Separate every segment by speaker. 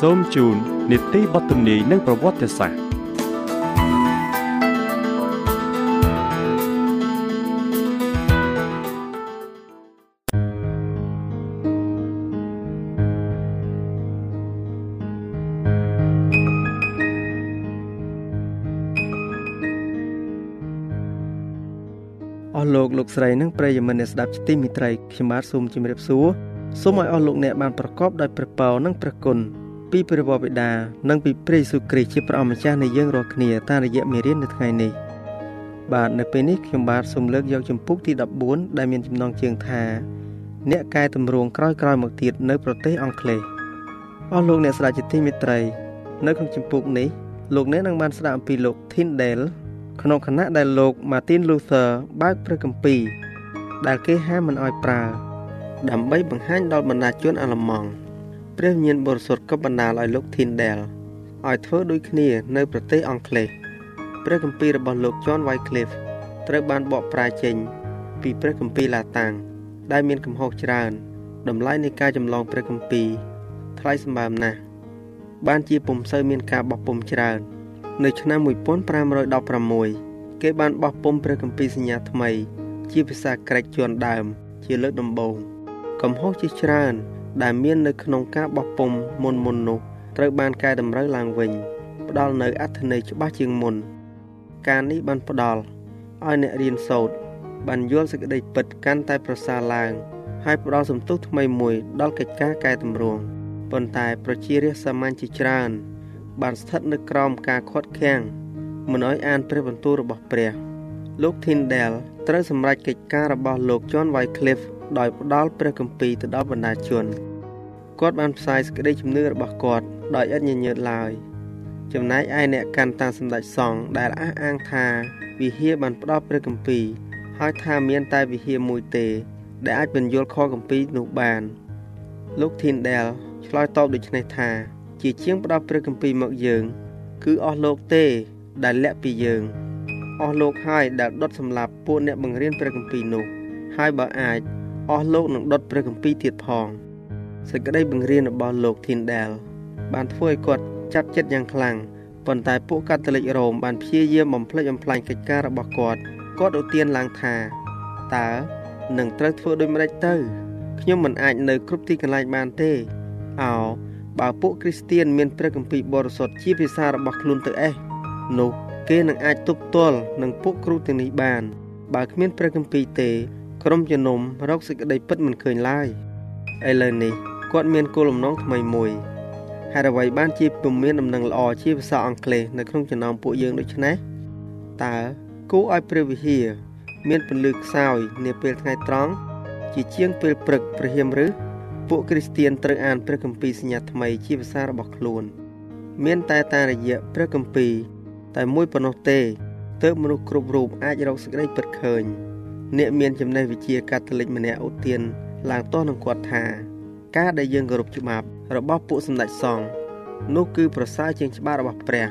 Speaker 1: សូមជូននីតិបទទំនាយនិងប្រវត្តិសាស្ត្រអស់លោកលោកស្រីនិងប្រិយមិត្តអ្នកស្ដាប់ជាទីមេត្រីខ្ញុំបាទសូមជម្រាបសួរសូមឲ្យអស់លោកអ្នកបានប្រកបដោយព្រះពរនិងព្រះគុណ ពីព្រះវរបិតានិងពីព្រះយេស៊ូវគ្រីស្ទជាព្រះអម្ចាស់នៃយើងរាល់គ្នាតាមរយៈមេរៀននៅថ្ងៃនេះបាទនៅពេលនេះខ្ញុំបាទសូមលើកយកចម្ពោះទី14ដែលមានចំណងជើងថា អ្នកកែតម្រង់ក្រោយក្រោយមកទៀតនៅប្រទេសអង់គ្លេសអស់លោកអ្នកស្ដាប់ជាទីមេត្រីនៅក្នុងចម្ពោះនេះលោកអ្នកនឹងបានស្ដាប់អំពីលោក Tyndale ក្នុងគណៈដែលលោក Martin Luther បើកព្រះគម្ពីរដែលគេហាមមិនឲ្យប្រើដើម្បីបង្ហាញដល់បណ្ដាជនអាល្លឺម៉ង់ ព្រះវិញ្ញាណបរិសុទ្ធក៏បណ្ដាលឲ្យលោក Tyndale ឲ្យធ្វើដូចគ្នានៅប្រទេសអង់គ្លេសព្រះគម្ពីររបស់លោក John Wycliffe ត្រូវបានបកប្រែចេញ ពីព្រះគម្ពីរឡាតាំងដែលមានកំហុសច្រើនតម្លៃនៃការចម្លងព្រះគម្ពីរថ្លៃសម្បើមណាស់បានជាពុំសូវមានការបោះពុំច្រើន នៅឆ្នាំ1516គេបានបោះពុំព្រះគម្ពីរសញ្ញាថ្មី ជាភាសាក្រិកជាន់ដើម ជាលើកដំបូងកំហុសជាច្រើន ដែលមាននៅក្នុងការបោះពុំមុនមុននោះត្រូវបានកែតម្រូវឡើងវិញ ផ្ដល់នៅអត្ថន័យច្បាស់ជាងមុន ការនេះបានផ្ដល់ឲ្យអ្នករៀនសូត្របានយល់សេចក្តីពិតកាន់តែប្រសើរឡើងហើយផ្ដល់សន្ទុះថ្មីមួយដល់កិច្ចការកែតម្រង់ប៉ុន្តែប្រជារាស្ត្រសាមញ្ញជាច្រើន បានស្ថិតនៅក្រោមការខាត់ខាំងមិនឲ្យអានព្រះបន្ទូលរបស់ព្រះ លោក Tyndale ត្រូវសម្រេចកិច្ចការរបស់លោក John Wycliffe ដោយផ្ដល់ព្រះគម្ពីរទៅដល់បណ្ដាជន គាត់បានផ្សាយសេចក្តីជំនឿរបស់គាត់ដោយឥតញញើតឡើយចំណែកឯអ្នកកាន់តាមសម្ដេចសង្ឃដែលអះអាងថាវិហារបានផ្ដល់ព្រះគម្ពីរហើយថាមានតែវិហារមួយទេ ដែលអាចបញ្យល់ខគម្ពីរនោះបានលោក Tyndale ឆ្លើយតបដូចនេះថា ជាជាងផ្ដល់ព្រះគម្ពីរមកយើង គឺអស់លោកទេ ដែលលាក់ពីយើងអស់លោកហើយដែលដុតសម្លាប់ពួកអ្នកបង្រៀនព្រះគម្ពីរនោះ ហើយបើអាចអស់លោកនឹងដុតព្រះគម្ពីរទៀតផង សេចក្តីបង្រៀនរបស់លោក Tyndale បានធ្វើឲ្យគាត់ចាត់ចិត្តយ៉ាងខ្លាំងប៉ុន្តែពួកកាតូលិករ៉ូមបានព្យាយាមបំផ្លិចបំផ្លាញកិច្ចការរបស់គាត់គាត់ឧទានឡើងថាតើនឹងត្រូវធ្វើដូចម្តេចទៅខ្ញុំមិនអាចនៅគ្រប់ទីកន្លែងបានទេអោបើពួកគ្រីស្ទៀនមានព្រះគម្ពីរបរិសុទ្ធជាភាសារបស់ខ្លួនទៅអេះនោះគេនឹងអាចទប់ទល់នឹងពួកគ្រូទាំងនេះបាន បើគ្មានព្រះគម្ពីរទេ ក្រុមជំនុំរកសេចក្តីពិតមិនឃើញឡើយឥឡូវនេះ គាត់មានគោលបំណងថ្មីមួយហេតុអ្វីបានជាពុំមានដំណឹងល្អជាភាសាអង់គ្លេសនៅក្នុងចំណោមពួកយើងដូច្នេះតើគួរឲ្យព្រះវិហារមានពន្លឺខ្សោយនាពេលថ្ងៃត្រង់ជាជាងពេលព្រឹកព្រះហៀមឬពួកគ្រីស្ទៀនត្រូវអានព្រះគម្ពីរសញ្ញាថ្មីជាភាសារបស់ខ្លួន មានតែតាមរយៈព្រះគម្ពីរតែមួយប៉ុណ្ណោះទេទើបមនុស្សគ្រប់រូបអាចរកសេចក្តីពិតឃើញអ្នកមានចំណេះវិជ្ជាកាតូលិកម្នាក់ឧទានឡើងទាស់នឹងគាត់ថា ការដែលយើងគោរពច្បាប់របស់ពួកសម្ដេចសង្ឃនោះគឺប្រសើរជាងច្បាប់របស់ព្រះ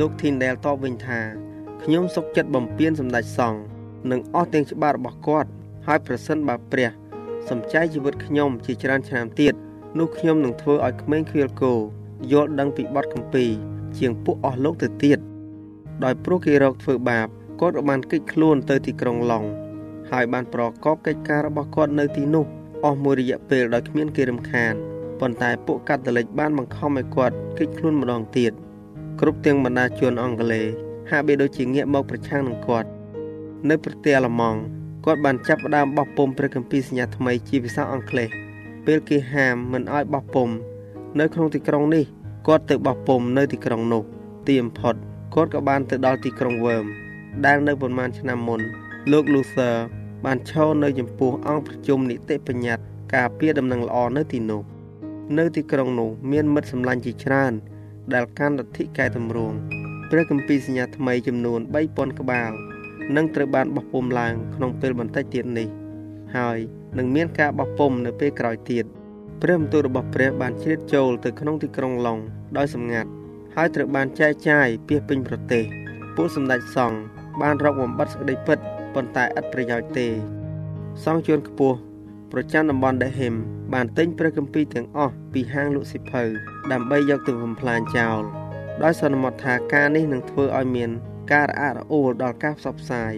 Speaker 1: លោកធីនដែលតបវិញថាខ្ញុំសុខចិត្តបំពេញសម្ដេចសង្ឃនិងអស់ទាំងច្បាប់របស់គាត់ហើយប្រសិនបើព្រះសំចៃជីវិតខ្ញុំជាច្រើនឆ្នាំទៀតនោះខ្ញុំនឹងធ្វើឲ្យក្មេងខៀលគោយល់ដឹងពីបទគម្ពីរជាងពួកអស់លោកទៅទៀតដោយព្រោះគេរកធ្វើបាបគាត់ក៏បានគេចខ្លួនទៅទីក្រុងឡុងហើយបានប្រកបកិច្ចការរបស់គាត់នៅទីនោះ អស់មួយរយៈពេលដោយគ្មានគេរំខានប៉ុន្តែពួកកាតូលិកបានបង្ខំឲ្យគាត់គេចខ្លួនម្ដងទៀតគ្រប់ទាំងបណ្ដាជនអង់គ្លេសហាក់បីដូចជាងាកមកប្រឆាំងនឹងគាត់នៅប្រទេសអាល្លឺម៉ង់គាត់បានចាប់ផ្ដើមបោះពុំព្រះគម្ពីរសញ្ញាថ្មីជាភាសាអង់គ្លេសពេលគេហាមមិនឲ្យបោះពុំនៅក្នុងទីក្រុងនេះគាត់ទៅបោះពុំនៅទីក្រុងនោះទីបំផុតគាត់ក៏បានទៅដល់ទីក្រុងវើមដែលនៅប្រមាណឆ្នាំមុនលោក Luther បានឈរនៅចំពោះអង្គប្រជុំនីតិបញ្ញត្តិការពារដំណឹងល្អនៅទីនោះនៅទីក្រុងនោះមានមិត្តសម្លាញ់ជាច្រើន ដែលកាន់លទ្ធិកែតម្រង់ព្រះគម្ពីរសញ្ញាថ្មីចំនួន3000ក្បាលនឹងត្រូវបានបោះពុំឡើងក្នុងពេលបន្តិចទៀតនេះ ហើយនឹងមានការបោះពុំនៅពេលក្រោយទៀតព្រះបន្ទូលរបស់ព្រះបានជ្រៀតចូលទៅក្នុងទីក្រុងឡុងដោយសម្ងាត់ហើយត្រូវបានចែកចាយពាសពេញប្រទេសពួកសម្ដេចសង្ឃបានរកបំបត្តិសេចក្តីពិត ប៉ុន្តែឥតប្រយោជន៍ទេសង្ឃជួនខ្ពស់ប្រចាំតំបន់ដេហឹមបានទិញព្រះគម្ពីរទាំងអស់ពីហាងលក់សិភៅដើម្បីយកទៅបំផ្លាញចោលដោយសន្មតថាការនេះនឹងធ្វើឲ្យមានការរអាក់រអួលដល់ការផ្សព្វផ្សាយ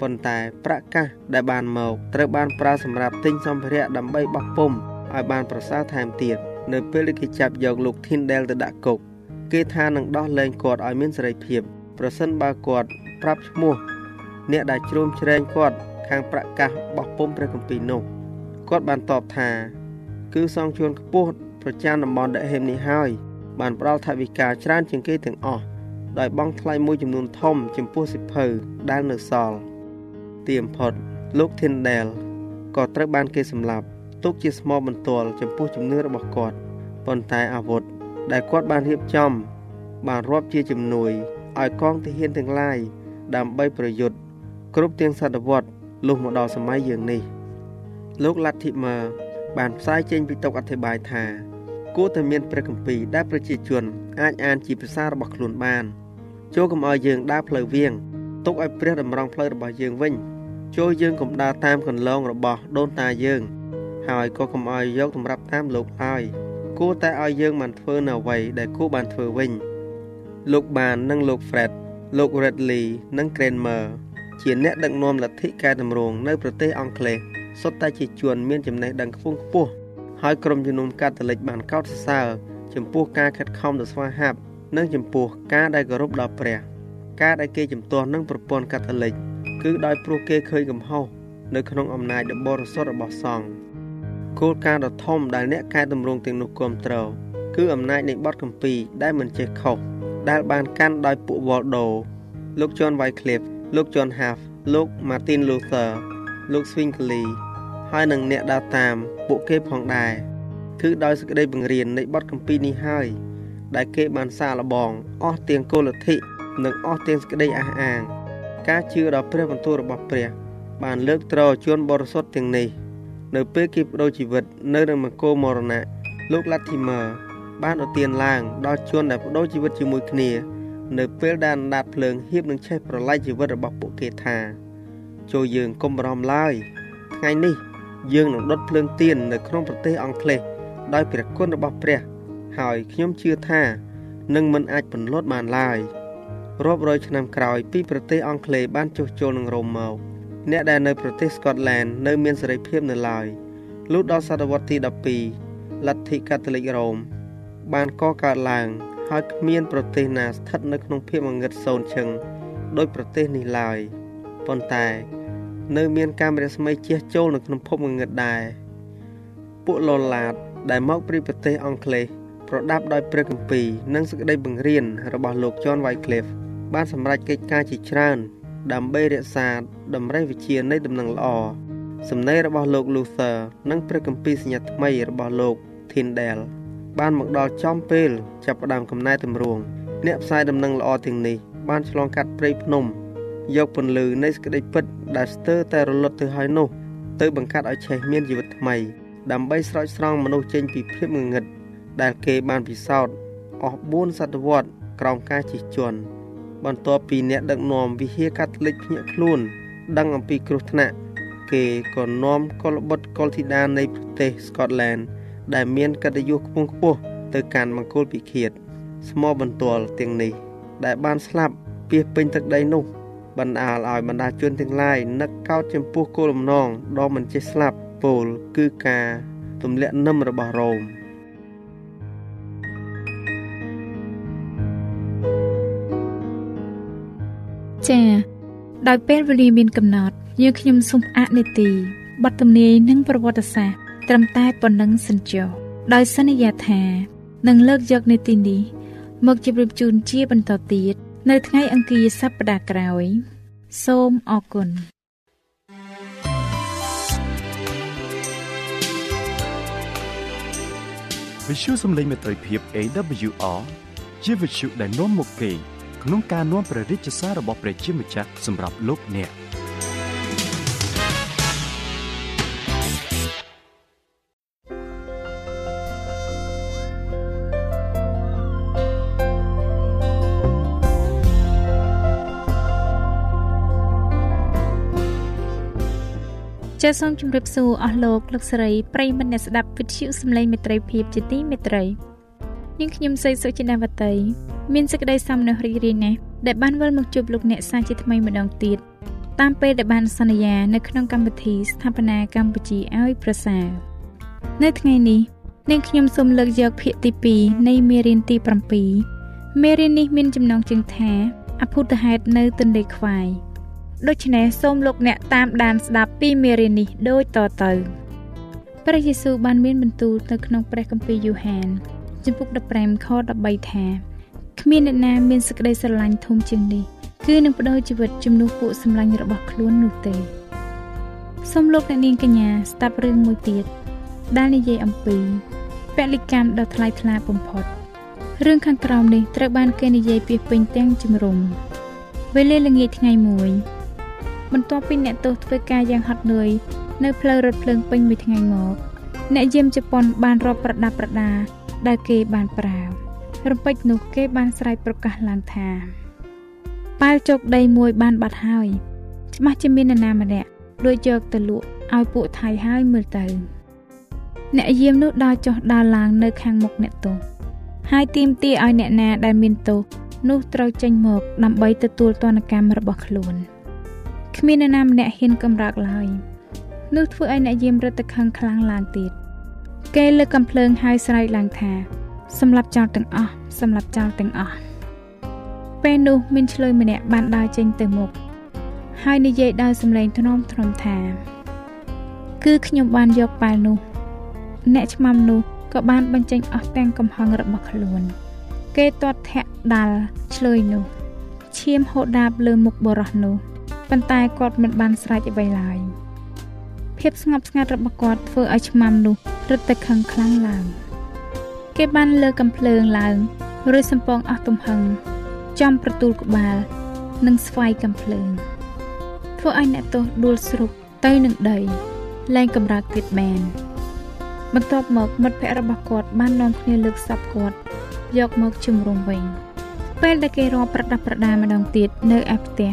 Speaker 1: ប៉ុន្តែប្រាក់កាសដែលបានមកត្រូវបានប្រើសម្រាប់ទិញសម្ភារៈដើម្បីបោះពុំឲ្យបានប្រសើរថែមទៀតនៅពេលគេចាប់យកលោក Tyndale ទៅដាក់គុកគេថានឹងដោះលែងគាត់ឲ្យមានសេរីភាពប្រសិនបើគាត់ប្រាប់ឈ្មោះ អ្នកដែលជ្រោមជ្រែងគាត់ខាងប្រកាសបោះពុំព្រះគម្ពីរនោះគាត់បានតបថា គឺសងជួនខ្ពស់ប្រចាំតំបន់ដេហេមនេះហើយបានផ្ដល់ថវិកាច្រើនជាងគេទាំងអស់ដោយបង់ថ្លៃមួយចំនួនធំ ចំពោះសិភៅដែលនៅសល់ទីបំផុតលោក Tyndale ក៏ត្រូវបានគេសម្លាប់ទុកជាស្មោបន្ទាល់ចំពោះជំនឿរបស់គាត់ប៉ុន្តែអាវុធដែលគាត់បានរៀបចំ បានរាប់ជាជំនួយឲ្យកងទាហានទាំងឡាយដើម្បីប្រយុទ្ធ គ្រប់ទាំងសតវត្សលុះមកដល់សម័យយើងនេះ លោក Latimer បានផ្សាយចេញពីតុអធិប្បាយថាគួរតែមានព្រះគម្ពីរដែលប្រជាជនអាចអានជាភាសារបស់ខ្លួនបានចូលកុំឲ្យយើងដើរផ្លូវវៀងទុកឲ្យព្រះតម្រង់ផ្លូវរបស់យើងវិញចូលយើងកុំដើរតាមកន្លងរបស់ដូនតាយើង ហើយក៏កុំឲ្យយកសម្រាប់តាមលោកហើយគួរតែឲ្យយើងបានធ្វើនៅអ្វីដែលគួរបានធ្វើវិញ លោកបាននិងលោក Fred លោក Redley និង Cranmer ជាអ្នកដឹកនាំលទ្ធិកែតម្រង់នៅប្រទេសអង់គ្លេសសុទ្ធតែជាជនមានចំណេះដឹងខ្ពង់ខ្ពស់ហើយក្រុមជំនុំកាតូលិកបានកោតសរសើរចំពោះការខិតខំដ៏ស្វាហាប់និងចំពោះការដែលគោរពដល់ព្រះ ការដែលគេជំទាស់នឹងប្រព័ន្ធកាតូលិកគឺដោយព្រោះគេឃើញកំហុសនៅក្នុងអំណាចដ៏បរិសុទ្ធរបស់សង្ឃគោលការណ៍ដ៏ធំដែលអ្នកកែតម្រង់ទាំងនោះគ្រប់គ្រងគឺអំណាចនៃបទកម្ពីដែលមិនចេះខុសដែលបានកាន់ដោយពួក Waldo លោក John Wycliffe លោក John Huff លោក Martin Luther លោក Zwingli ហើយនិងអ្នកដើរតាមពួកគេផងដែរគឺដោយសេចក្តីបង្រៀននៃបទកម្ពីនេះហើយដែលគេបានសាកល្បងអស់ទាំងគោលលទ្ធិនិងអស់ទាំងសេចក្តីអះអាង ការជឿដល់ព្រះបន្ទូលរបស់ព្រះ បានលើកទ្រជនបរិសុទ្ធទាំងនេះ នៅពេលគេបដូរជីវិតនៅនឹងមង្គលមរណៈលោក Latimer បានឧទានឡើងដល់ជនដែលបដូរជីវិតជាមួយគ្នា នៅពេលដែលអណ្ដាតភ្លើងហៀបនឹងឆេះប្រឡាយជីវិតរបស់ពួកគេថាចូលយើងកុំបារម្ភឡើយថ្ងៃនេះ យើងនឹងដុតភ្លើងទៀននៅក្នុងប្រទេសអង់គ្លេសដោយព្រះគុណរបស់ព្រះ ហើយខ្ញុំជឿថានឹងមិនអាចពន្លត់បានឡើយរាប់រយឆ្នាំក្រោយពីប្រទេសអង់គ្លេសបានចុះចូលនឹងរ៉ូមមកអ្នកដែលនៅប្រទេសស្កុតឡែននៅមានសេរីភាពនៅឡើយលុះដល់សតវត្សទី12លទ្ធិកាតូលិករ៉ូមបានកកើតឡើង ហើយគ្មានប្រទេសណាស្ថិតនៅក្នុងភាពងងឹតសូន្យឈឹងដោយប្រទេសនេះឡើយប៉ុន្តែនៅមានកាមេរ៉ាស្មីជះចូលនៅក្នុងភពងងឹតដែរពួកលឡាតដែលមកពីប្រទេសអង់គ្លេសប្រដាប់ដោយព្រះគម្ពីរនិងសេចក្តីបង្រៀនរបស់លោក John Wycliffe បានសម្រេចកិច្ចការជាច្រើន ដើម្បីរក្សាតម្រេះវិជានៃដំណឹងល្អសំណេររបស់លោក Luther និងព្រះគម្ពីរសញ្ញាថ្មីរបស់លោក Tyndale បានមកដល់ចំពេលចាប់ផ្ដើមកំណែតម្រង់អ្នកផ្សាយដំណឹងល្អទាំងនេះបានឆ្លងកាត់ព្រៃភ្នំ យកពន្លឺនៃសេចក្តីពិត ដែលស្ទើរតែរលត់ទៅហើយនោះ ទៅបង្កើតឲ្យឆេះមានជីវិតថ្មី ដើម្បីស្រោចស្រង់មនុស្សចេញពីភាពងងឹតដែលគេបានពិសោធន៍អស់4សតវត្សក្រោមការជិះជាន់បន្ទាប់ពីអ្នកដឹកនាំវិហារកាតូលិកភ្ញាក់ខ្លួន ដឹងអំពីគ្រោះថ្នាក់គេក៏នាំកុលបុត្រកុលធីតានៃប្រទេសស្កុតឡែនដែ លមានកិត្តិយសខ្ពង់ខ្ពស់ទៅកាន់មង្គលពិឃាតស្មោបន្ទាល់ទាំងនេះ ដែលបានស្លាប់ពីពេញទឹកដីនោះបណ្ដាលឲ្យបណ្ដាជនទាំងឡាយនឹកកោតចំពោះគោលបំណងដ៏មិនចេះស្លាប់ពពលគឺការទម្លាក់នឹមរបស់រ៉ូម
Speaker 2: ចា៎ដោយពេលវេលាមានកំណត់យើងខ្ញុំសូមអនុទីបទទំនាយនិងប្រវត្តិសាស្ត្រ ត្រឹមតែប៉ុណ្ណឹងសិនចុះដោយសន្យាថានឹងលើកយកនីតិនេះមកជម្រាបជូនជាបន្តទៀតនៅថ្ងៃអង្គារសប្តាហ៍ក្រោយ សូមអរគុណ
Speaker 3: វិទ្យុសំឡេងមេត្រីភាព AWR ជាវិទ្យុដែលនាំមកពីក្នុងការនាំព្រះរាជសាររបស់ព្រះជាម្ចាស់សម្រាប់លោកអ្នក។
Speaker 2: ចាសសូមជម្រាបសួរអស់លោកលោកស្រីប្រិយមិត្តអ្នកស្ដាប់វិទ្យុសំឡេងមេត្រីភាពជាទីមេត្រីនាងខ្ញុំសីសុចិនាវតីមានសេចក្តីសំណើរីករាយណាស់ដែលបានវិលមកជួបលោកអ្នកសាជាថ្មីម្ដងទៀតតាមពេលដែលបានសន្យានៅក្នុងកម្មវិធីស្ថាបនាកម្ពុជាឲ្យប្រសើរនៅថ្ងៃនេះនាងខ្ញុំសូមលើកយកភាគទី2នៃមេរៀនទី7មេរៀននេះមានចំណងជើងថាអភូតហេតុនៅទន្លេខ្វាយ ដូច្នេះសូមលោកអ្នកតាមដានស្ដាប់ពីមេរៀននេះដូចតទៅព្រះយេស៊ូវបានមានបន្ទូលទៅក្នុងព្រះគម្ពីរយូហានជំពូក15ខ13ថាគ្មានអ្នកណាមានសេចក្តីស្រឡាញ់ធំជាងនេះគឺនឹងបដូរជីវិតជំនួសពួកសម្លាញ់របស់ខ្លួននោះទេសូមលោកអ្នកនាងកញ្ញាស្ដាប់រឿងមួយទៀតដែលនិយាយអំពីពលិកម្មដ៏ថ្លៃថ្លាបំផុតរឿងខាងក្រោមនេះត្រូវបានគេនិយាយពីពេញទាំងជំរំវេលាល្ងាចថ្ងៃមួយ បន្ទាប់ពីអ្នកទោសធ្វើការយ៉ាងហត់នឿយនៅផ្លូវរថភ្លើងពេញមួយថ្ងៃមកអ្នកយាមជប៉ុនបានរាប់ប្រដាប់ប្រដាដែលគេបានប្រើរំពេចនោះគេបានស្រែកប្រកាសឡើងថាប៉ាល់ជោគដីមួយបានបាត់ហើយ ច្បាស់ជាមាននរណាម្នាក់ដូចយកទៅលក់ឲ្យពួកថៃហើយមើលទៅ អ្នកយាមនោះដើរចុះដើរឡើងនៅខាងមុខអ្នកទោសហើយទាមទារឲ្យអ្នកណាដែលមានទោសនោះត្រូវចេញមកដើម្បីទទួលទណ្ឌកម្មរបស់ខ្លួន។ គ្មាននរណាម្នាក់ហ៊ានកម្រើកឡើយនោះធ្វើឲ្យអ្នកយាមរត់ទៅខឹងខ្លាំងឡើងទៀតគេលើកកំភ្លើងហើយស្រែកឡើងថាសម្លាប់ចោលទាំងអស់សម្លាប់ចោលទាំងអស់ពេលនោះមានឆ្លើយម្នាក់បានដើរចេញទៅមុខហើយនិយាយដោយសំឡេងធ្នមធ្នមថា គឺខ្ញុំបានយកប៉ាល់នោះអ្នកឆ្មាំនោះក៏បានបញ្ចេញអស់ទាំងកំហឹងរបស់ខ្លួន គេទាត់ធាក់ដាល់ឆ្លើយនោះឈាមហូរដាបលើមុខបរោះនោះ ប៉ុន្តែគាត់មិនបានស្រេចអ្វីឡើយភាពស្ងប់ស្ងាត់របស់គាត់ធ្វើឲ្យឆ្មាំនោះរត់ទៅខឹងខ្លាំងឡើងគេបានលើកកំភ្លើងឡើងរួចសំពងអស់ទំហឹងចំប្រទូលក្បាល និងស្វាយកំភ្លើងធ្វើឲ្យអ្នកទោសដួលស្រុកទៅនឹងដីលែងកម្រើកទៀតបានបន្ទាប់មកមិត្តភ័ក្តិរបស់គាត់បាននាំគ្នាលើកសពគាត់យកមកជំរុំវិញពេលដែលគេរាប់ប្រដាប់ប្រដាម្ដងទៀតនៅឯផ្ទះ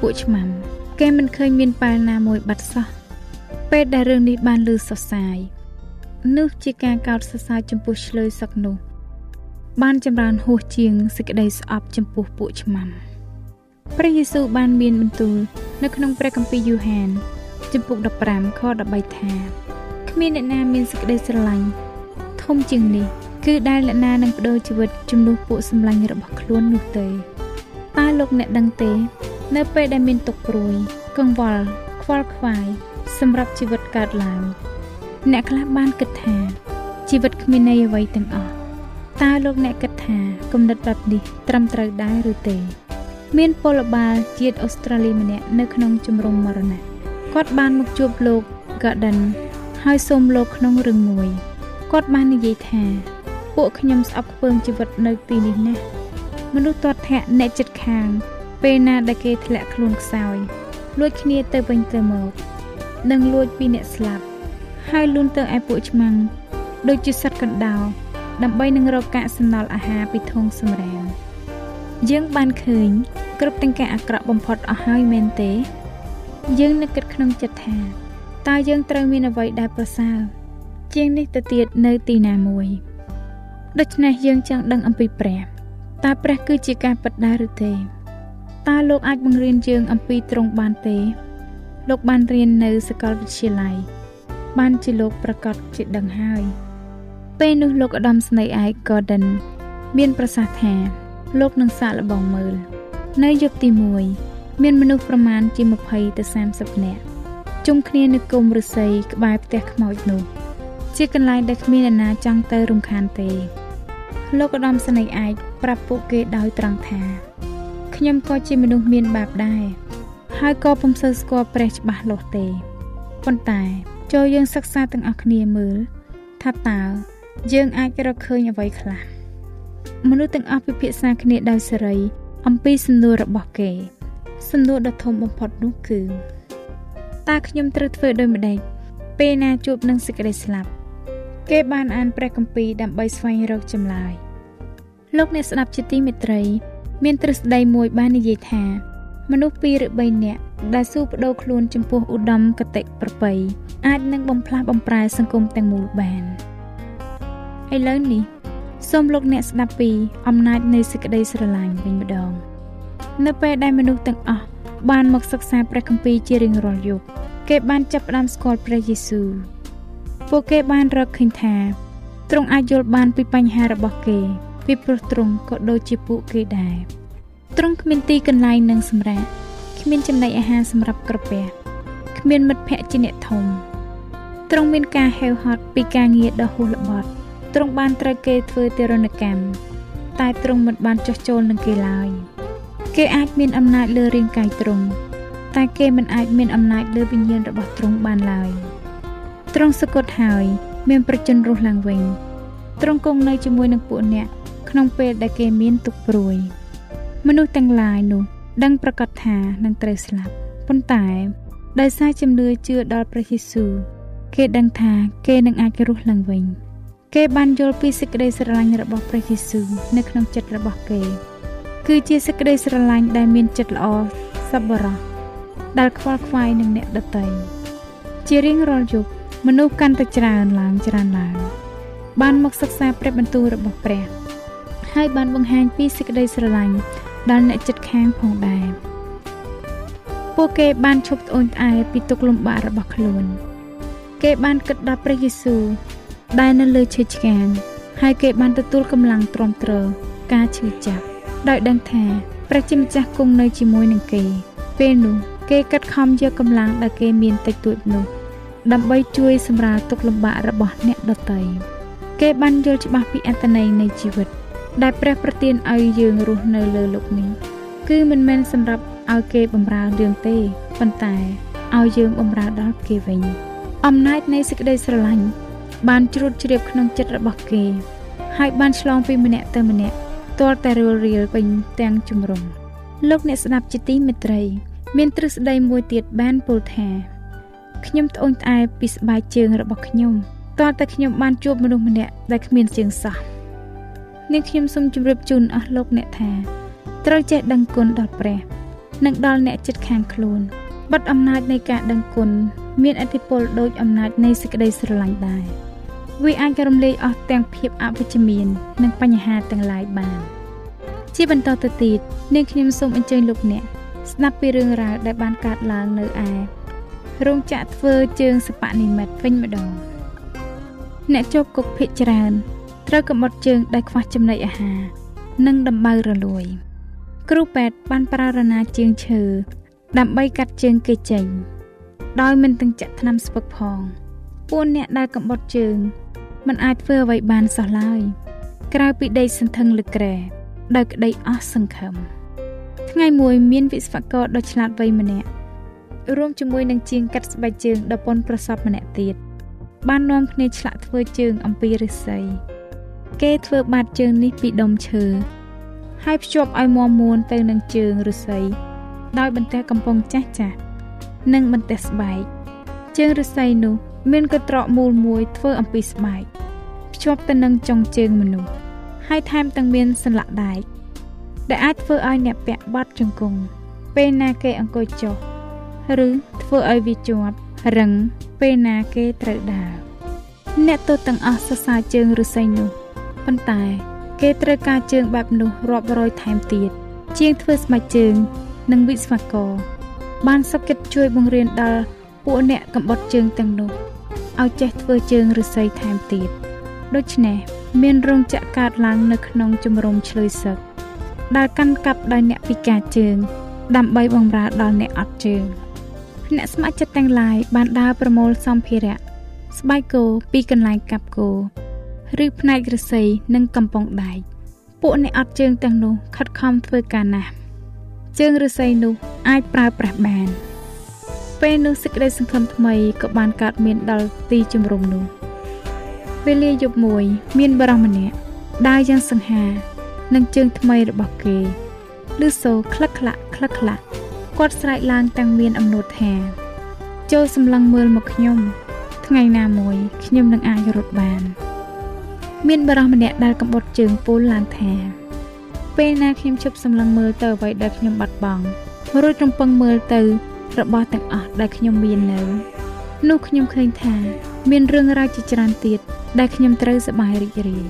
Speaker 2: ពួកឆ្មាំគេមិនឃើញមានប៉ែលណាមួយបាត់សោះពេលដែលរឿងនេះបានលើសរសើរនោះជាការកោតសរសើរចំពោះឆ្លើយសឹកនោះ បានចម្រើនហួសជាងសេចក្តីស្អប់ចំពោះពួកឆ្មាំព្រះយេស៊ូវបានមានបន្ទូលនៅក្នុងព្រះគម្ពីរយូហានចំពុក15ខ13ថាគ្មានអ្នកណាមានសេចក្តីស្រឡាញ់ធំជាងនេះគឺដែលអ្នកណានឹងបដូរជីវិតជំនួសពួកសម្លាញ់របស់ខ្លួននោះទេតើលោកអ្នកដឹងទេ នៅពេលដែលមានទុកព្រួយកង្វល់ខ្វល់ខ្វាយសម្រាប់ជីវិតកើតឡើងអ្នកខ្លះបានគិតថាជីវិតគ្មានន័យអ្វីទាំងអស់តើលោកអ្នកគិតថាគំនិតបែបនេះត្រឹមត្រូវដែរឬទេមានពលបាលជាតិអូស្ត្រាលីម្នាក់នៅក្នុងជំរំមរណៈគាត់បានមកជួបលោក Garden ហើយសូមលោកក្នុងរឿងមួយគាត់បាននិយាយថាពួកខ្ញុំស្អប់ខ្ពើមជីវិតនៅទីនេះណាស់មនុស្សទាត់ធាក់អ្នកចិត្តខាង ពេលណាដែលគេធ្លាក់ខ្លួនខ្សោយលួចគ្នាទៅវិញទៅមកនិងលួចពីអ្នកស្លាប់ ហើយលូនទៅឯពួកឆ្មាំងដូចជាសត្វកណ្ដោដើម្បីនឹងរកកាកសំណល់អាហារពីធុងសម្រាមយើងបានឃើញគ្រប់ទាំងការអាក្រក់បំផុតអស់ហើយមែនទេ យើងនឹកគិតក្នុងចិត្តថាតើយើងត្រូវមានអ្វីដែលប្រសើរជាងនេះទៅទៀតនៅទីណាមួយដូច្នេះយើងចង់ដឹងអំពីព្រះតើព្រះគឺជាការពិតដែរឬទេ តើលោកអាចបង្រៀនយើងអំពីទ្រង់បានទេ លោកបានរៀននៅសាកលវិទ្យាល័យបានជាលោកប្រកាសជាដឹងហើយពេលនោះលោកឧត្តមស្នេហ៍ឯក Gordon មានប្រសាសន៍ថា លោកនឹងសាកល្បងមើល នៅយប់ទី1មានមនុស្សប្រមាណជា20ទៅ30នាក់ជុំគ្នានៅគុំឫស្សីក្បែរផ្ទះខ្មោចនោះ ជាកន្លែងដែលគ្មានអ្នកណាចង់ទៅរំខានទេ លោកឧត្តមស្នេហ៍ឯកប្រាប់ពួកគេដោយត្រង់ថា ខ្ញុំក៏ជាមនុស្សមានបាបដែរហើយក៏ពុំសូវស្គាល់ព្រះច្បាស់លាស់ទេប៉ុន្តែចូលយើងសិក្សាទាំងអស់គ្នាមើលថាតើយើងអាចរកឃើញអ្វីខ្លះមនុស្សទាំងអស់ពិភាក្សាគ្នាដោយសេរី អំពីសំណួររបស់គេ សំណួរដ៏ធំបំផុតនោះគឺតើខ្ញុំត្រូវធ្វើដូចម្តេចពេលណាជួបនឹងសេចក្តីស្លាប់ គេបានអានព្រះគម្ពីរដើម្បីស្វែងរកចម្លើយលោកអ្នកស្ដាប់ជាទីមេត្រី មានទ្រឹស្ដីមួយបាននិយាយថាមនុស្ស2ឬ3នាក់ដែលស៊ូបដូរខ្លួនចំពោះឧត្តមគតិប្រពៃអាចនឹងបំផ្លាស់បំប្រែសង្គមទាំងមូលបានឥឡូវនេះសូមលោកអ្នកស្ដាប់ពីអំណាចនៃសេចក្តីស្រឡាញ់វិញម្ដង នៅពេលដែលមនុស្សទាំងអស់បានមកសិក្សាព្រះគម្ពីរជារៀងរាល់យប់គេបានចាប់ផ្ដើមស្គាល់ព្រះយេស៊ូវពួកគេបានរកឃើញថាទ្រង់អាចយល់បានពីបញ្ហារបស់គេ ពីព្រោះទ្រង់ក៏ដូចជាពួកគេដែរទ្រង់គ្មានទីកន្លែងនឹងសម្រាប់គ្មានចំណីអាហារសម្រាប់ក្រពះគ្មានមិត្តភ័ក្តិជាអ្នកធំទ្រង់មានការហេវហត់ពីការងារដ៏ហួសល្បត់ទ្រង់បានត្រូវគេធ្វើទារុណកម្មតែទ្រង់មិនបានចោះចូលនឹងគេឡើយគេអាចមានអំណាចលើរាងកាយទ្រង់តែគេមិនអាចមានអំណាចលើវិញ្ញាណរបស់ទ្រង់បានឡើយទ្រង់សគត់ហើយមានប្រជញ្ញរស់ឡើងវិញទ្រង់គង់នៅជាមួយនឹងពួកអ្នក ក្នុងពេលដែលគេមានទុក្ខព្រួយ មនុស្សទាំងឡាយនោះ ដឹងប្រកាសថានឹងត្រូវស្លាប់ប៉ុន្តែដោយសារជំនឿជឿដល់ព្រះយេស៊ូវគេដឹងថាគេនឹងអាចរស់ឡើងវិញ គេបានយល់ពីសេចក្តីស្រឡាញ់របស់ព្រះយេស៊ូវនៅក្នុងចិត្តរបស់គេ គឺជាសេចក្តីស្រឡាញ់ដែលមានចិត្តល្អសប្បុរសដែលខ្វល់ខ្វាយនឹងអ្នកដទៃជារៀងរាល់យប់មនុស្សកាន់តែច្រើនឡើងច្រើនឡើងបានមកសិក្សាព្រះបន្ទូលរបស់ព្រះ ហើយបានបង្ហាញពីសេចក្តីស្រឡាញ់ដល់អ្នកចិត្តខាងផងដែរពួកគេបានឈប់ត្អូញត្អែពីទុក្ខលំបាករបស់ខ្លួន គេបានគិតដល់ព្រះយេស៊ូវដែលនៅលើឈើឆ្កាង ហើយគេបានទទួលកម្លាំងទ្រាំទ្រការឈឺចាប់ដោយដឹងថាព្រះជាម្ចាស់គង់នៅជាមួយនឹងគេ ពេលនោះគេកាត់ខំយកកម្លាំងដែលគេមានតិចតួចនោះ ដើម្បីជួយសម្រាលទុក្ខលំបាករបស់អ្នកដទៃគេបានយល់ច្បាស់ពីអត្ថន័យនៃជីវិត ដែលព្រះប្រទានឲ្យយើងរស់នៅលើលោកនេះគឺមិនមែនសម្រាប់ឲ្យគេបំរើយើងទេប៉ុន្តែឲ្យយើងបំរើដល់គេវិញអំណាចនៃសេចក្តីស្រឡាញ់បានជ្រួតជ្រាបក្នុងចិត្តរបស់គេ ហើយបានឆ្លងពីម្នាក់ទៅម្នាក់ទាល់តែរួលរៀលពេញទាំងជំរំលោកអ្នកស្ដាប់ជាទីមេត្រី មានទ្រឹស្ដីមួយទៀតបានពោលថាខ្ញុំត្អូញត្អែពីស្បែកជើងរបស់ខ្ញុំទាល់តែខ្ញុំបានជួបមនុស្សម្នាក់ដែលគ្មានជើងសោះ នាងខ្ញុំសូមជម្រាបជូនអស់លោកអ្នកថាត្រូវចេះដឹងគុណដល់ព្រះ និងដល់អ្នកចិត្តខាងខ្លួនបិទអំណាចនៃការដឹងគុណមានអធិពលដោយអំណាចនៃសេចក្តីស្រឡាញ់ដែរវាអាចរំលែកអស់ទាំងភាពអវិជ្ជមាន និងបញ្ហាទាំងឡាយបាន ជាបន្តទៅទៀតនាងខ្ញុំសូមអញ្ជើញលោកអ្នកស្ដាប់ពីរឿងរ៉ាវដែលបានកើតឡើងនៅឯរោងចក្រធ្វើជើងសពនិមិត្តវិញម្ដង អ្នកជាប់គុកភៀកច្រើន ត្រូវកំបត់ជើងដែលខ្វះចំណីអាហារនិងដំបៅរលួយ គ្រូពេទ្យបានប្រើរណាជើងឈើដើម្បីកាត់ជើងគេចេញ ដោយមិនទាំងចាក់ថ្នាំស្ពឹកផងពួកអ្នកដែលកំបត់ជើងមិនអាចធ្វើអ្វីបានសោះឡើយក្រៅពីដេកសន្ធឹងលើក្រែដោយក្តីអស់សង្ឃឹមថ្ងៃមួយមានវិស្វករដ៏ឆ្លាតវៃម្នាក់រួមជាមួយនឹងជាងកាត់ស្បែកជើងដ៏ប៉ុនប្រសពម្នាក់ទៀតបាននាំគ្នាឆ្លាក់ធ្វើជើងអំពីឫស្សី គេធ្វើបាតជើងនេះពីដុំឈើហើយភ្ជាប់ឲ្យមាំមួនទៅនឹងជើងឫស្សីដោយបន្ទះកំប៉ុងចាស់ចាស់និងបន្ទះស្បែកជើងឫស្សីនោះ មានកត្រកមូលមួយធ្វើអំពីស្បែកភ្ជាប់ទៅនឹងចុងជើងមនុស្សហើយថែមទាំងមានសន្លាក់ដែកដែលអាចធ្វើឲ្យអ្នកពាក់បាត់ជង្គង់ពេលណាគេអង្គុយចុះឬធ្វើឲ្យវាជាប់រឹងពេលណាគេត្រូវដើរអ្នកទោសទាំងអស់សរសើរជើងឫស្សីនោះ ប៉ុន្តែគេត្រូវការជើងបែបនោះរាប់រយថែមទៀតជាងធ្វើស្បែកជើង និងវិស្វករបានសុខចិត្តជួយបង្រៀនដល់ពួកអ្នកកំបត់ជើងទាំងនោះឲ្យចេះធ្វើជើងឫស្សីថែមទៀតដូច្នេះមានរោងចក្រកើតឡើងនៅក្នុងជំរំឆ្លើយសឹកដែលកាន់កាប់ដោយអ្នកពិការជើង ដើម្បីបម្រើដល់អ្នកអត់ជើងអ្នកស្ម័គ្រចិត្តទាំងឡាយបានដើរប្រមូលសម្ភារៈស្បែកគោពីកន្លែងកាប់គោ ឬផ្នែកឫស្សីនិងកំប៉ុងដែកពួកអ្នកអត់ជើងទាំងនោះខិតខំធ្វើការណាស់ជើងឫស្សីនោះអាចប្រើប្រាស់បាន ពេលនោះសេចក្តីសង្ឃឹមថ្មីក៏បានកើតមានដល់ទីជំរំនោះវេលាយប់មួយ មានបរិសម្នាក់ដើរយ៉ាងសង្ហានឹងជើងថ្មីរបស់គេលឺសូក្លឹកក្លាក់ក្លឹកក្លាក់គាត់ស្រែកឡើងទាំងមានអំណួតថា ចូលសម្លឹងមើលមកខ្ញុំ ថ្ងៃណាមួយខ្ញុំនឹងអាចរត់បាន មានបរិសម្នាក់ដែលកំបុតជើងពូលឡើងថាពេលណាខ្ញុំជប់សម្លឹងមើលទៅអ្វីដែលខ្ញុំបាត់បង់រួចរំពឹងមើលទៅរបស់ទាំងអស់ដែលខ្ញុំមាននៅនោះខ្ញុំឃើញថាមានរឿងរ៉ាវជាច្រើនទៀតដែលខ្ញុំត្រូវសប្បាយរីករាយ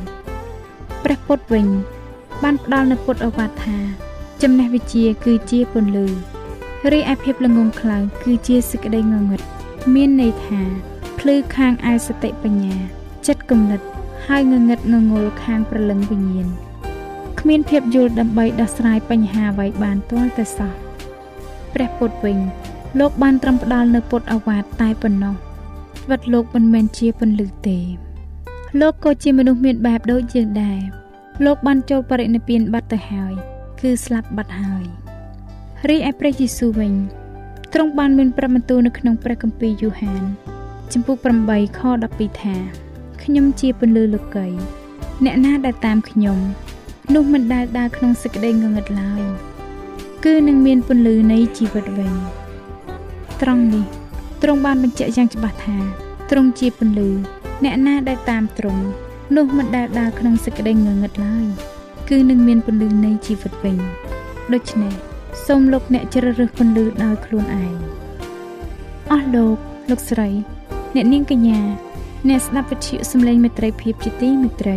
Speaker 2: ព្រះពុទ្ធវិញ បានផ្ដល់នូវពុទ្ធអវាទថាចំណេះវិជ្ជាគឺជាពន្លឺរីឯភាពល្ងងខ្លៅគឺជាសេចក្តីងងឹតមានន័យថាភ្លឺខាងឯសតិបញ្ញា ចិត្តគំនិត ហើយងងឹតងងល់ខាងប្រលឹងវិញ្ញាណគ្មានភាពយល់ដើម្បីដោះស្រាយបញ្ហាអ្វីបានទាល់តែសោះព្រះពុទ្ធវិញលោកបានត្រឹមផ្ដល់នៅពុទ្ធអាវាតតែប៉ុណ្ណោះវត្តលោកមិនមែនជាពន្លឺទេ លោកក៏ជាមនុស្សមានបែបដូចយើងដែរលោកបានចូលបរិនិព្វានបាត់ទៅហើយ គឺស្លាប់បាត់ហើយរីឯព្រះយេស៊ូវវិញទ្រង់បានមានប្រាប់បន្ទូលនៅក្នុងព្រះគម្ពីរយូហានចំពុក8ខ12ថា ខ្ញុំជាពន្លឺលោកីអ្នកណាដែលតាមខ្ញុំនោះមិនដែលដើរក្នុងសេចក្តីងងឹតឡើយគឺនឹងមានពន្លឺនៃជីវិតវិញត្រង់នេះទ្រង់បានបញ្ជាក់យ៉ាងច្បាស់ថាទ្រង់ជាពន្លឺអ្នកណាដែលតាមទ្រង់នោះមិនដែលដើរក្នុងសេចក្តីងងឹតឡើយគឺនឹងមានពន្លឺនៃជីវិតវិញដូច្នេះសូមលោកអ្នកជ្រើសរើសពន្លឺដោយខ្លួនឯងអស់លោកលោកស្រី អ្នកនាងកញ្ញា អ្នកស្ដាប់វិទ្យុសំឡេងមេត្រីភាពជាទីមេត្រី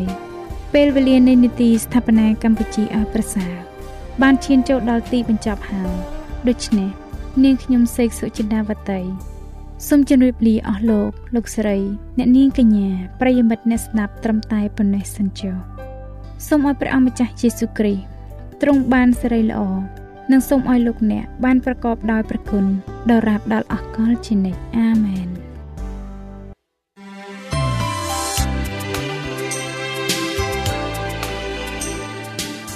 Speaker 2: ពេលវេលានៃនីតិស្ថាបនាកម្ពុជាអស់ប្រសើរបានឈានចូលដល់ទីបញ្ចប់ហើយដូច្នេះនាងខ្ញុំសេកសុចិន្តាវតីសូមជម្រាបលាអស់លោកលោកស្រី អ្នកនាងកញ្ញាប្រិយមិត្តអ្នកស្ដាប់ត្រឹមតែប៉ុណ្ណេះសិនចុះសូមឲ្យព្រះអម្ចាស់យេស៊ូវគ្រីស្ទទ្រង់បានសេរីល្អនិងសូមឲ្យលោកអ្នកបានប្រកបដោយព្រះគុណដរាបដល់អស់កលជានិច្ចអាមែន